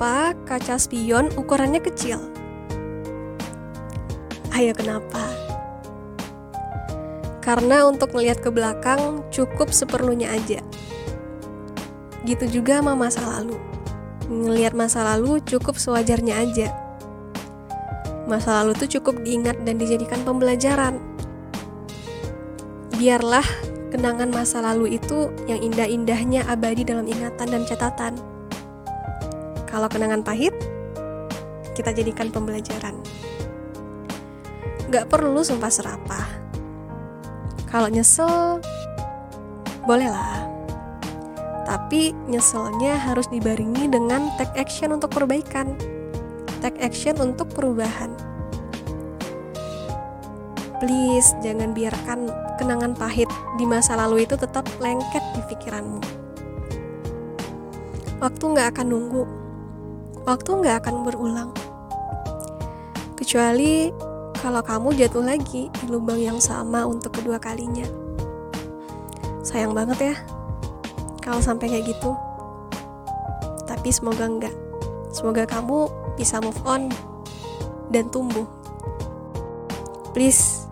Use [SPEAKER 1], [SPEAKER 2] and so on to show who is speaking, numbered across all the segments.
[SPEAKER 1] kaca spion ukurannya kecil. Ayo kenapa? Karena untuk melihat ke belakang cukup seperlunya aja. Gitu juga sama masa lalu. Ngelihat masa lalu cukup sewajarnya aja. Masa lalu tuh cukup diingat dan dijadikan pembelajaran. Biarlah kenangan masa lalu itu yang indah-indahnya abadi dalam ingatan dan catatan. Kalau kenangan pahit, kita jadikan pembelajaran. Gak perlu sumpah serapah. Kalau nyesel, bolehlah. Tapi nyeselnya harus dibaringi dengan take action untuk perbaikan. Take action untuk perubahan. Please, jangan biarkan kenangan pahit di masa lalu itu tetap lengket di pikiranmu. Waktu nggak akan nunggu. Waktu nggak akan berulang. Kecuali kalau kamu jatuh lagi di lubang yang sama untuk kedua kalinya. Sayang banget ya, kalau sampai kayak gitu. Tapi semoga enggak. Semoga kamu bisa move on dan tumbuh. Please,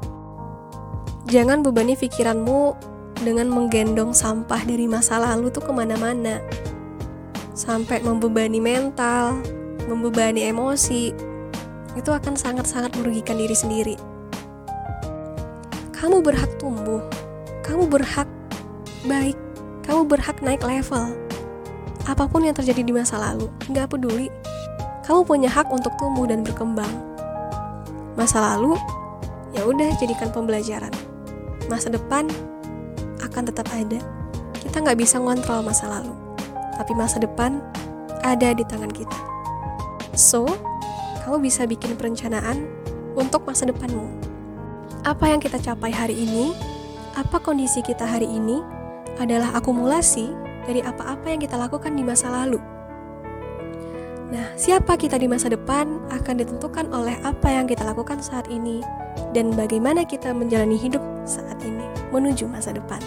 [SPEAKER 1] jangan bebani pikiranmu dengan menggendong sampah dari masa lalu tuh ke mana-mana. Sampai membebani mental, membebani emosi, itu akan sangat-sangat merugikan diri sendiri. Kamu berhak tumbuh, kamu berhak baik, kamu berhak naik level. Apa pun yang terjadi di masa lalu, nggak peduli. Kamu punya hak untuk tumbuh dan berkembang. Masa lalu, ya udah jadikan pembelajaran. Masa depan akan tetap ada. Kita nggak bisa ngontrol masa lalu, tapi masa depan ada di tangan kita. So, kamu bisa bikin perencanaan untuk masa depanmu. Apa yang kita capai hari ini, apa kondisi kita hari ini, adalah akumulasi dari apa-apa yang kita lakukan di masa lalu. Nah, siapa kita di masa depan akan ditentukan oleh apa yang kita lakukan saat ini dan bagaimana kita menjalani hidup saat ini menuju masa depan.